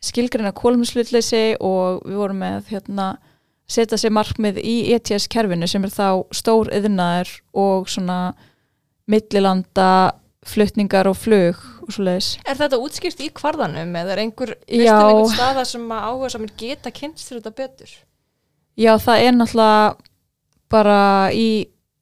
skilgreina kólumslutleysi og við vorum með hérna, setja sér markmið í ETS-kerfinu sem er þá stór yðnaður og svona millilanda flutningar og flug og svo leiðis. Er þetta útskýrt í kvarðanum eða er einhver, Já. veistu um einhvern staða sem að áhuga samir geta kynst þér þetta betur? Já, það er náttúrulega bara í,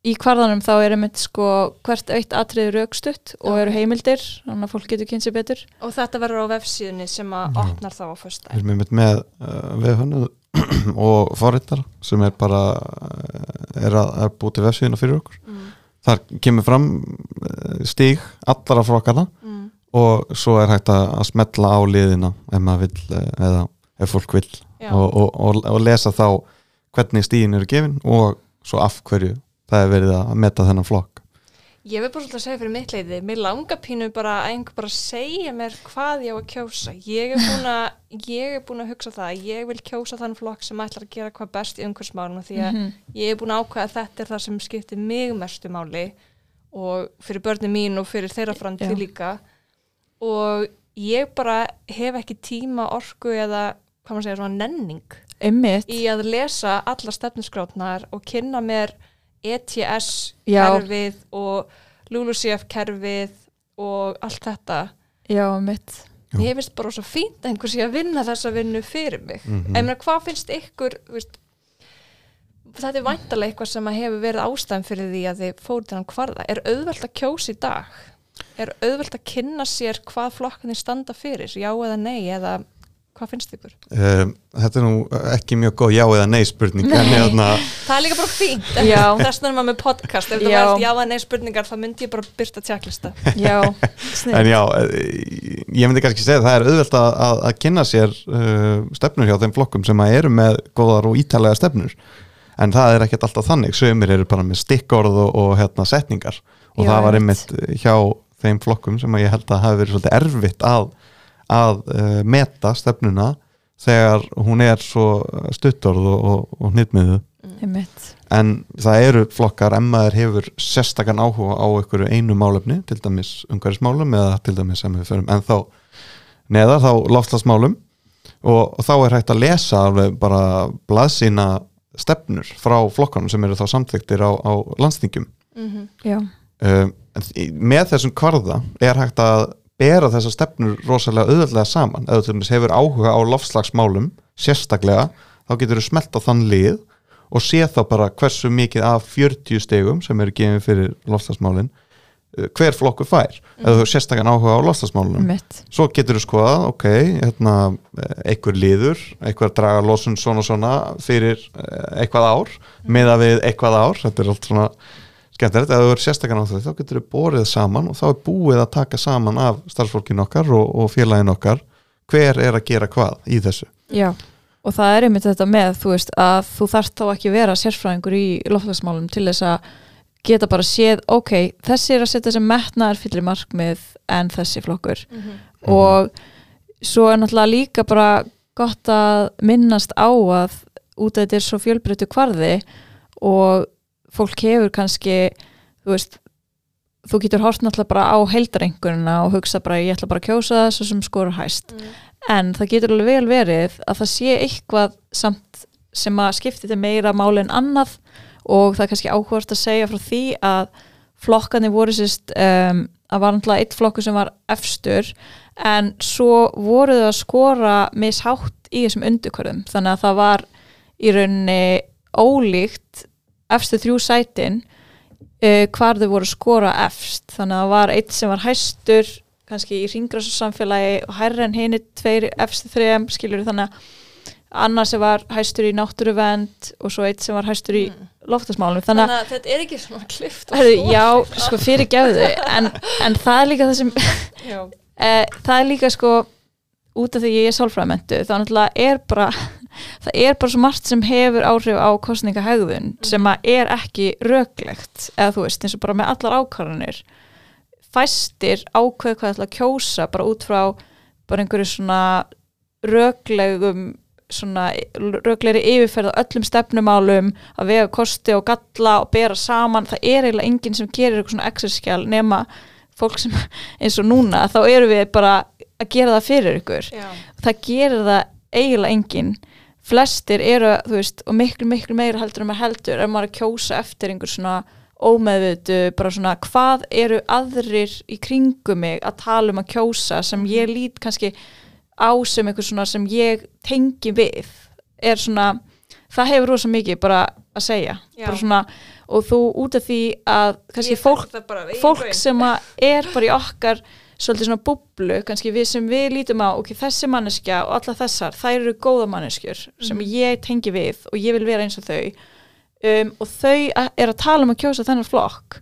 í kvarðanum þá er einmitt sko hvert eitt atriði raukstutt og eru heimildir, þannig að fólk getur kynnt sér betur. Og þetta verður á vefsíðunni sem að Já. opnar þá á föstu Við erum einmitt með uh, viðhönnuð og forritar sem er bara uh, er að er búið til vefsíðina fyrir okkur mm. Þar kemur fram uh, stíg allara flokkana Mm. og svo er hægt að, smetla á liðina ef maður vill uh, eða ef fólk vill Já. og, og, og, og lesa þá hvernig stíðin eru gefin og svo af hverju það er verið að meta þennan flokk Ég vil bara svolítið að segja fyrir mitt leiti, mér langar pínu bara að einhver bara segja mér hvað ég á að kjósa. Ég er búin að, ég er búin að hugsa það að ég vil kjósa þann flokk sem ætlar að gera hvað best í umhversmálum því að ég er búin að ákveða að þetta er það sem skiptir mig mestu máli og fyrir börnin mín og fyrir þeirra framtíð líka og ég bara hef ekki tíma, orku eða, hvað maður segja, svona nenning Einmitt. í að lesa alla stefnusgrátnar og kynna mér ETS Já. kerfið og LULUCF kerfið og allt þetta Já, einmitt. Jú. mér finnst bara svo fínt að einhver sé að vinna þessa vinnu fyrir mig Mhm. en meina, hvað finnst ykkur veist, þetta er væntalega eitthvað sem að hefur verið ástæðan fyrir því að þið fóru til hann kvarða er auðvelt að kjósa í dag er auðvelt að kynna sér hvað flokkarnir standa fyrir, já eða nei eða hvað finnst ykkur? um, Þetta er nú ekki mjög góð já eða nei spurning en hérna, Það er líka bara fínt, þess vegna er maður með podcast. Ef það Já. væri já eða nei spurningar þá myndi ég bara byrta tjekklista. Já, en já eh, ég myndi kannski segja að það er auðvelt að, að, að kynna sér uh, stefnur hjá þeim flokkum sem að eru með góðar og ítalega stefnur. En það er ekkert alltaf þannig. Sömur eru bara með stikkorð og, og hérna, setningar. Og Já, það var einmitt. einmitt hjá þeim flokkum sem að ég held að hafi verið svolítið erfitt að, að uh, meta stefnuna þegar hún er svo stuttorð og, og, og hnitmiðu Einmitt. en það eru flokkar ef maður hefur sérstakann áhuga á einhverju einu málefni, til dæmis umhverfismálum eða til dæmis sem við förum en þá neðar þá loftslagsmálum og, og þá er hægt að lesa alveg bara blaðsýna stefnur frá flokkanum sem eru þá samþyktir á, á landstingjum Já, um, en í- með þessum kvarða er hægt að bera þessar stefnur rosalega auðvöldlega saman. Eða til dæmis hefur áhuga á loftslagsmálum sérstaklega, þá getur þú smelt á þann lið og sé þá bara hversu mikið af 40 stegum sem eru gefið fyrir loftslagsmálin uh, hver flokkur fær. Eða þú hefur sérstakann áhuga á loftslagsmálunum einmitt. svo getur þú skoðað, ok hérna, eh, einhver liður einhver draga losun svona svona fyrir eh, eitthvað ár, meða við eitthvað ár, þetta er allt svona skemmtilegt, ef þú er sérstakann á þau, þá getur þú borið saman og þá er búið að taka saman af starfsfólkin okkar og, og félagin okkar hver er að gera hvað í þessu. Já, og það er einmitt þetta með, þú veist, að þú þarft þá ekki vera sérfræðingur í loftlagsmálum til þess að geta bara séð, ok, þessi er að setja sem metnaðar fyllir markmið en þessi flokkur. Og svo er náttúrulega líka bara gott að minnast á að út af þetta er svo fjölbreyttu kvarði og fólk hefur kannski, þú veist þú getur hort náttúrulega bara á heildarengurina og hugsa bara ég ætla bara að kjósa þessu sem skorur hæst. En það getur alveg vel verið að það sé eitthvað samt sem að skipti þetta meira máli en annað og það er kannski áhugast að segja frá því að flokkarnir voru sérst um, að var náttúrulega eitt flokkur sem var efstur en svo voru þau að skora mishátt í þessum undurkvörðum þannig að það var í rauninni ólíkt efstu þrjú sætin uh, hvar þau voru skora efst. Þannig að það var eitt sem var hæstur kannski í ringræssamfélagi og hærra en henni tveir efstu þrejum skilur þannig að annar sem var hæstur í náttúruvend og svo eitt sem var hæstur í loftasmálum þannig Þannig að þetta er ekki svona klift já, sko fyrir gefðu en, en það er líka það sem e, það er líka sko út af því ég er sálfræðamentu þá náttúrulega er bara það er bara svo margt sem hefur áhrif á kostningahegðun sem að er ekki röglegt eða þú veist eins og bara með allar ákvarðanir. Fæstir ákveð hvað ætla að kjósa bara út frá bara einhverju svona röglegum svona röglegri yfirferð á öllum stefnumálum að vega kosti og galla og bera saman. Það er eiginlega enginn sem gerir eitthvað svona exerskjál nema fólk sem eins og núna þá eru við bara að gera það fyrir ykkur. Já. það gerir það eiginlega enginn flestir eru, þú veist, og miklu, miklu meira heldur en maður heldur, er maður að kjósa eftir einhver svona ómeðvitu bara svona, hvað eru aðrir í kringum mig að tala um að kjósa sem ég lít kannski á sem einhver svona sem ég tengi við, er svona það hefur rosa mikið bara að segja. Bara svona, og þú út af því að kannski fólk bara, fólk sem að er bara í okkar svolítið svona búblu, kannski við sem við lítum á, ok, þessi manneskja og alla þessar, þær eru góða manneskjur sem Mhm. ég tengi við og ég vil vera eins og þau um, og þau er að tala um að kjósa þennan flokk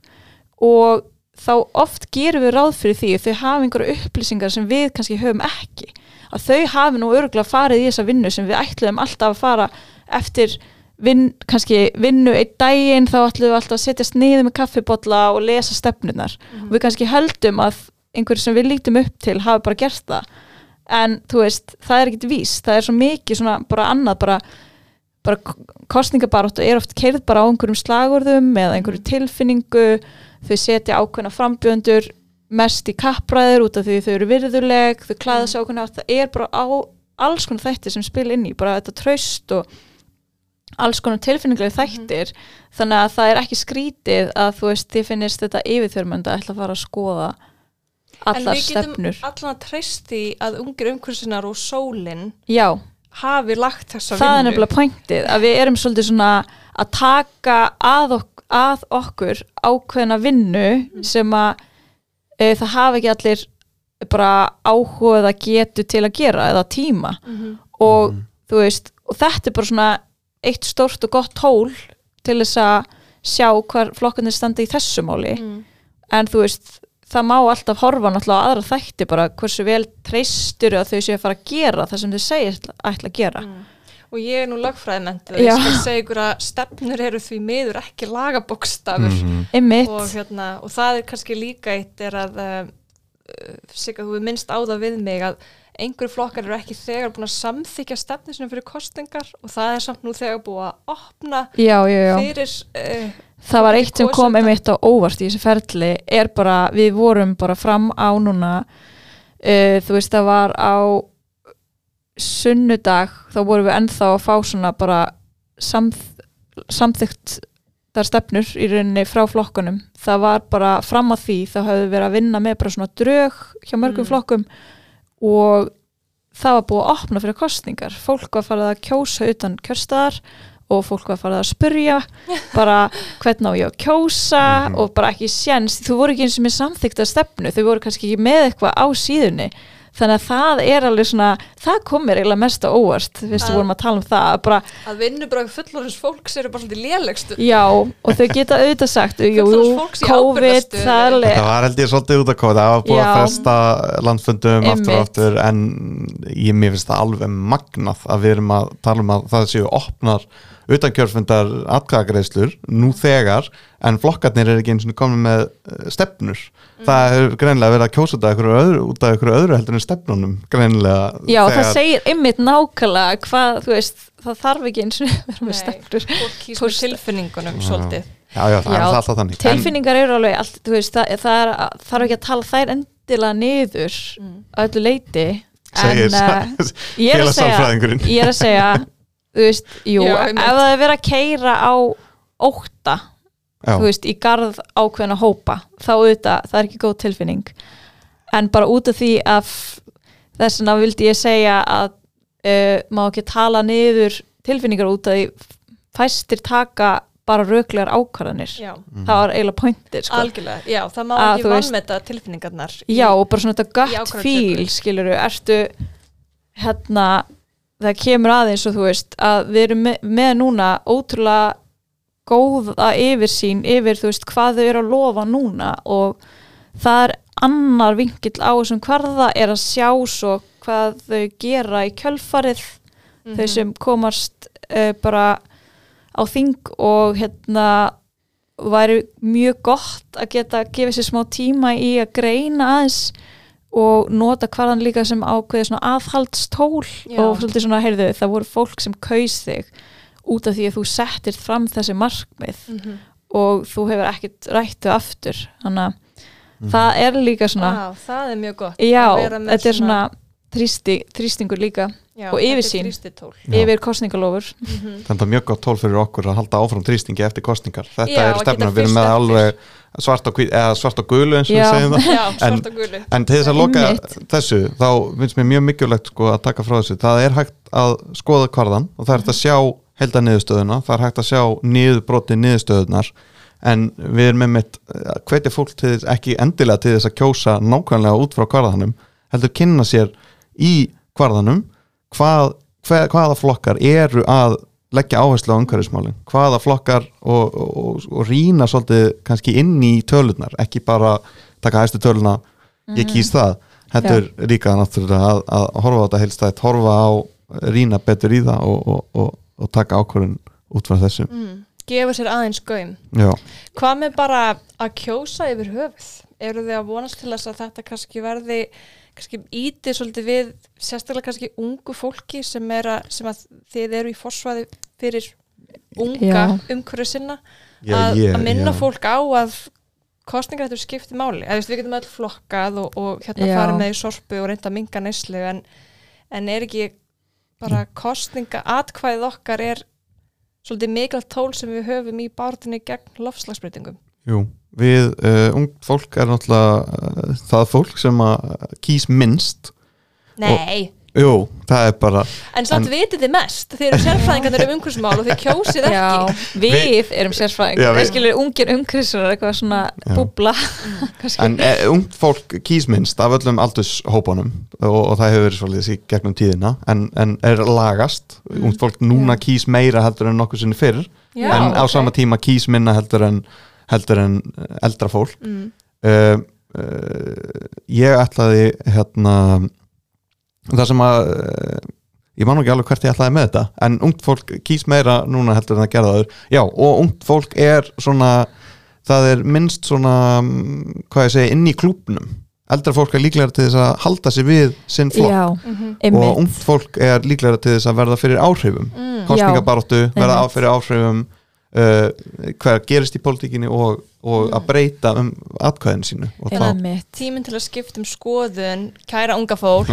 og þá oft gerum við ráð fyrir því að þau hafa einhverja upplýsingar sem við kannski höfum ekki að þau hafi nú örgulega farið í þessa vinnu sem við ætluðum alltaf að fara eftir vin, kannski vinnu einn daginn þá ætlum við alltaf að setjast niður með kaffibotla og lesa stefnunar Mhm. og við kannski höldum að einhverju sem við lítum upp til hafi bara gert það. En þú veist, það er ekkit vís það er svo mikið svona bara annað bara, bara kostningabaróttu er oft keirð bara á einhverjum slagurðum eða einhverju tilfinningu. Þau setja ákveðna frambjöndur mest í kappræður út af því þau eru virðuleg þau klæða sig ákveðna það er bara á alls konar þættir sem spil inn í bara þetta traust og alls konar tilfinninglegu þættir. Þannig að það er ekki skrítið að þú veist, þið finnist þetta yfirþörmönd að ætla að fara að skoða En allar við getum stefnur allan að treysti að ungir umhversunar og sólinn Já, hafi lagt þessa það er vinnu. nefnilega pointið að við erum svolítið svona að taka að, ok að okkur ákveðna vinnu sem að e, það hafa ekki allir bara áhuga eða getu til að gera eða tíma Mhm. og þú veist, og þetta er bara svona eitt stórt og gott tól til þess að sjá hvar flokkarnir standa í þessu máli Mm. en þú veist, það má alltaf horfa náttúrulega á aðra þætti bara hversu vel treystur að þau séu að fara að gera það sem þau segir ætla að gera Mm. Og ég er nú lagfræðimentu, Já. ég skal segja ykkur að stefnur eru því miður ekki lagabókstafur Mhm. Einmitt, og, hérna, og það er kannski líka eitt er að uh, Sigga, þú er minnst á það við mig að einhverju flokkar eru ekki þegar búin að samþykja stefnu sinni fyrir kostingar og það er samt nú þegar búið að opna já, já, já fyrir uh, það var eitt sem kom einmitt á óvart í þessu ferli er bara, við vorum bara fram á núna uh, þú veist það var á sunnudag þá vorum við ennþá að fá svona bara samþ, samþygt þar stefnur í rauninni frá flokkunum. Það var bara fram að því þá höfðu við verið að vinna með bara svona drög hjá mörgum Mm. flokkum og það var búið að opna fyrir kostningar fólk var farið að kjósa utan kjörstaðar og fólk var farið að spurja bara hvernig á ég að kjósa? Mhm. og bara ekki séns. Þú voru ekki eins og með samþykta stefnu þau voru kannski ekki með eitthvað á síðunni þannig að það er alveg svona það kom mér eiginlega mest á óvart fyrst við Að- vorum að tala um það bara, að vinnubröð fullorins fólks eru bara svolítið lélegstu já, og þau geta auðvitað sagt jú, jú, Fullorðins fólks í COVID, það var held ég svolítið út að kóða það var búið að Já. fresta landfundum aftur og Einmitt. aftur en ég mér finnst það alveg magnað að við erum að tala um að það séu opnar utankjörfundar atkvæðagreislur nú þegar en flokkarnir er ekki eins og komin með eh, stefnur. Það er greinilega verið að kjósa öðru, út af einhverju öðru heldur en stefnunum greinilega já, það þegar- segir einmitt nákvæmlega hvað, þú veist, það þarf ekki eins og vera með stefnur. fólk kýs með tilfinningunum Já. svolítið. Já, já, það Já, er alltaf þannig. En- tilfinningar eru alveg allt, þú veist, það, það er, þarf ekki að tala þær endilega niður mm. að öllu leiti segir en uh, ég er að segja ég er að segja, þú veist, jú Já, ef það er verið að keira á ótta, Já. þú veist, í garð ákveðna hópa, þá auðvitað það er ekki góð tilfinning en bara út af því að þess vegna vildi ég segja að uh, má ekki tala niður tilfinningar út af því fæstir taka bara röglegar ákvarðanir já, það var eiginlega pointið sko. algjörlega, já, það má ekki vannmeta tilfinningarnar Já, og bara svona þetta ákvarðanatöku. feel, skiluru, ertu hérna, það kemur aðeins og þú veist, að við erum með, með núna ótrúlega góða yfirsýn yfir, þú veist, hvað þau eru að lofa núna og það er annar vinkill á þessum hvarða er að sjá svo hvað þau gera í kjölfarið Mhm. þau sem komast uh, bara á þing og hérna væri mjög gott að geta gefið sér smá tíma í að greina aðeins og nota hvaðan líka sem ákveði svona aðhaldstól Já. og svolítið svona, heyrðu, það voru fólk sem kaus þig út af því að þú settir fram þessi markmið Mhm. og þú hefur ekkert rættu aftur þannig að Mhm. það er líka svona Á, það er mjög gott já, að vera með þetta er svona þrýsti, þrýstingur líka já, og yfirsýn. þetta er þrýstitól. Já. yfir kostningalofur Mhm. Þetta er mjög gott tól fyrir okkur að halda áfram þrýstingi eftir kostningar. Þetta Já, er að stefnum við erum með alveg svart og, hvít- eða svart og gulu eins og Já. við segjum það. já, En- En til þess að loka þessu, þá finnst mér mjög mikilvægt sko, að taka frá þessu. Það er hægt að skoða kvarðan og það er hægt að sjá helda niðurstöðuna, það er hægt að sjá niðurbroti niðurstöðunar en við erum með mitt hvetja fólk til þess, ekki endilega til þess að kjósa nákvæmlega út frá kvarðanum heldur kynna sér í kvarðanum hvað, hver, hvaða flokkar eru að leggja áherslu á umhverfismálin. Hvaða flokkar og, og, og, og rýna svolítið kannski inn í tölurnar ekki bara taka hæstu töluna ég kýs það, heldur líka náttúrulega að, að horfa á þetta heilstætt horfa á rýna betur í það og, og, og, og taka ákvörðun út frá þessu. Mm. Gefa sér aðeins gaum Já, Hvað með bara að kjósa yfir höfuð? Eru þið að vonast til þess að þetta kannski verði kannski ítið svolítið við sérstaklega kannski ungu fólki sem, er að, sem að þið eru í forsvaði fyrir unga umhverju sinna já, að, ég, að minna já. fólk á að kostningar þetta skipti máli eða við getum öll flokkað og, og hérna Já. farið með í sorpu og reynda að minga neyslu en, en er ekki bara kostninga atkvæðið okkar er svolítið mikilvægt tól sem við höfum í bártunni gegn lofslagsbreytingum Jú, við uh, ung fólk er náttúrulega uh, það fólk sem að kýs minnst. Nei, Jú, það er bara en samt En- vitið þið mest þið eru sérfræðingarnir um umhverfismál og þið kjósið ekki Já, við erum sérfræðing Já, við- skilur ungir umkrisar eitthvað svona Já. búbla. En uh, ung fólk kýs minnst af öllum aldurshópunum og, og það hefur verið svolítið þessi gegnum tíðina en, en er lagast Mm. Ungt fólk núna Já. kýs meira heldur en nokkuð sinni fyrr Já, en á ok. sama tíma kýs minna heldur en, heldur en eh, eldra fólk mm. uh, uh, ég ætlaði hérna það sem að uh, ég man ekki alveg hvert ég ætlaði með þetta en ungt fólk kýs meira núna heldur en það gerða þaður já og ungt fólk er svona það er minnst svona mm, hvað ég segi inn í klúbnum eldra fólk er líklega til þess að halda sig við sinn flokk. Já, Mm og einmitt ungt fólk er líklega til þess að verða fyrir áhrifum. Mm. kostningabaráttu, verða fyrir áhrifum uh, hver gerist í pólitíkinni og, og að breyta um atkvæðin sínu og þá, einmitt tíminn til að skipta um skoðun kæra unga fólk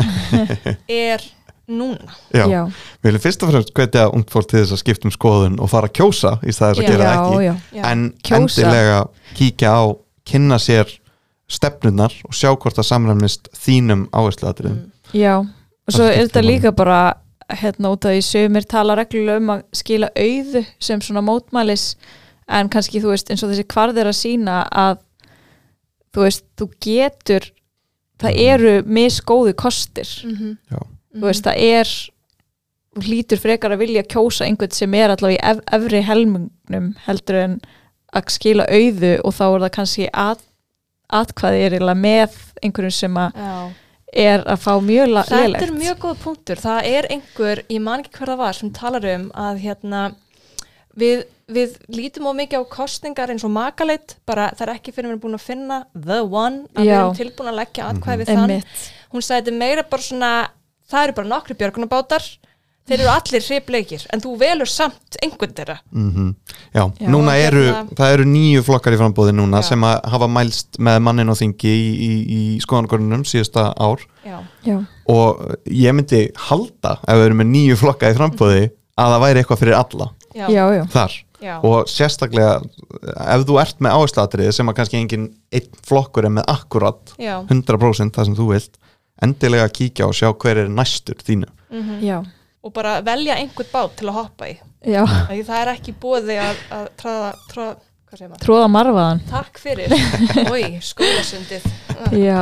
er núna. Já, Já, við viljum fyrst og fremst hvetja ungt fólk til þess að skipta um skoðun og fara að kjósa í staðis að gera já, ekki en Kjósa. endilega kíkja á kynna sér stefnunar og sjá hvort það samræmist þínum áhersluatriðum. Mm. já. Og svo er þetta líka bara hérna út af því sömur tala reglulega um að skila auðu sem svona mótmælis en kannski þú veist eins og þessi kvarð er að sína að þú veist, þú getur það Mhm. eru misgóðu kostir Mhm. Já. þú veist, það er þú hlýtur frekar að vilja kjósa einhvern sem er allavega í ef, efri helmingnum heldur en að skila auðu og þá er það kannski er eiginlega með einhverjum sem að Já. Er að fá mjög la- Þetta er mjög góð punktur. Það er einhver, ég man ekki hver það var, sem talar um að hérna, við, við lítum á mikið á kostningar eins og makaleit, bara það er ekki fyrir við erum búin að finna the one, að við Já. erum tilbúin að leggja atkvæði við þann. Einmitt. Hún sagði þetta meira bara svona, það eru bara nokkri björgunabátar, þeir eru allir hripleikir, en þú velur samt einhvern þeirra. mm Já, Já, núna eru, hérna- það eru nýju flokkar í frambóði núna Já. sem að hafa mælst með mannin og þingi í, í, í skoðanagörnunum síðasta ár Já. Já. og ég myndi halda ef við erum með nýju flokka í frambóði að það væri eitthvað fyrir alla Já. já, já, þar Já. og sérstaklega ef þú ert með áherslatriði sem að kannski engin einn flokkur er með akkurat Já. 100% það sem þú vilt endilega kíkja og sjá hver er næstur þínu Mhm. já, Og bara velja einhvern bát til að hoppa í. Því það er ekki bóði að, að tráða, tráða, tróða marfaðan Takk fyrir. Ói, skólasundið. já,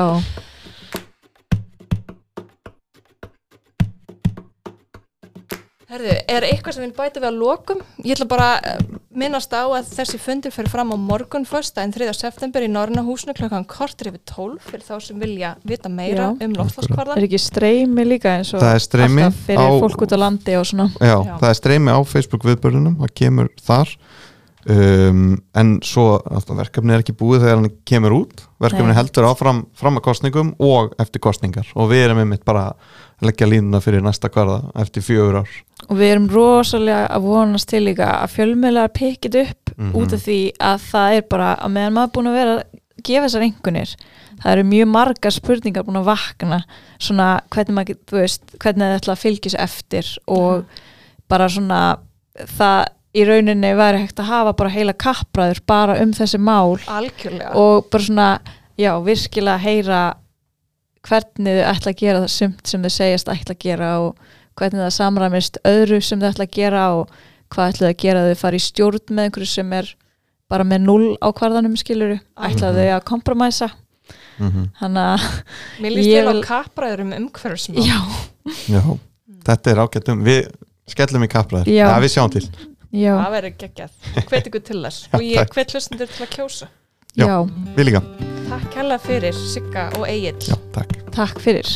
Herðu, er eitthvað sem við bæta við að lokum? Ég ætla bara að minnast á að þessi fundir fyrir fram á morgun fyrsta en 3. september í Norna húsinu klokkan kortur yfir 12 fyrir þá sem vilja vita meira Já. um loftslagskvarða. er ekki streymi líka eins og Það er streymi alltaf fyrir á- fólk út á landi og svona Já, Já. það er streymi á Facebook viðbörðunum, það kemur þar um, en svo verkefni er ekki búið þegar hann kemur út. Verkefni Nei. heldur áfram fram að kostningum og eftir kostningar og við erum einmitt bara að leggja línuna fyrir næsta kvarða eftir fjögur ár. Og við erum rosalega að vonast til líka að fjölmiðlar pikkit upp Mhm. út af því að það er bara að meðan maður búin að vera að gefa þessar einhvernir það eru mjög margar spurningar búin að vakna. Svona hvernig maður, þú veist, hvernig það ætla að fylgja sér eftir og bara svona það í rauninni væri hægt að hafa bara heila kappræður bara um þessi mál Algjörlega. og bara svona, já, virkilega heyra hvernig þau ætla að gera það sumt sem þau segjast ætla að gera og hvernig það samræmist öðru sem þau ætla að gera og hvað ætla þau að gera þau fara í stjórn með einhverju sem er bara með null á kvarðanum skiluru, ætla Mhm. þau að kompromæsa mm -hmm. þannig að, Mér líst vel á kappræður um umhverfismál. já, Já, þetta er ágættum við skellum í kappræður, Já. ja, við sjáum til já, Það verður geggjað. Hvet ykkur til þess. Og ég hvet hlustundur til að kjósa. Já. já, við líka, Takk hella fyrir Sigga og Egil. já, takk takk fyrir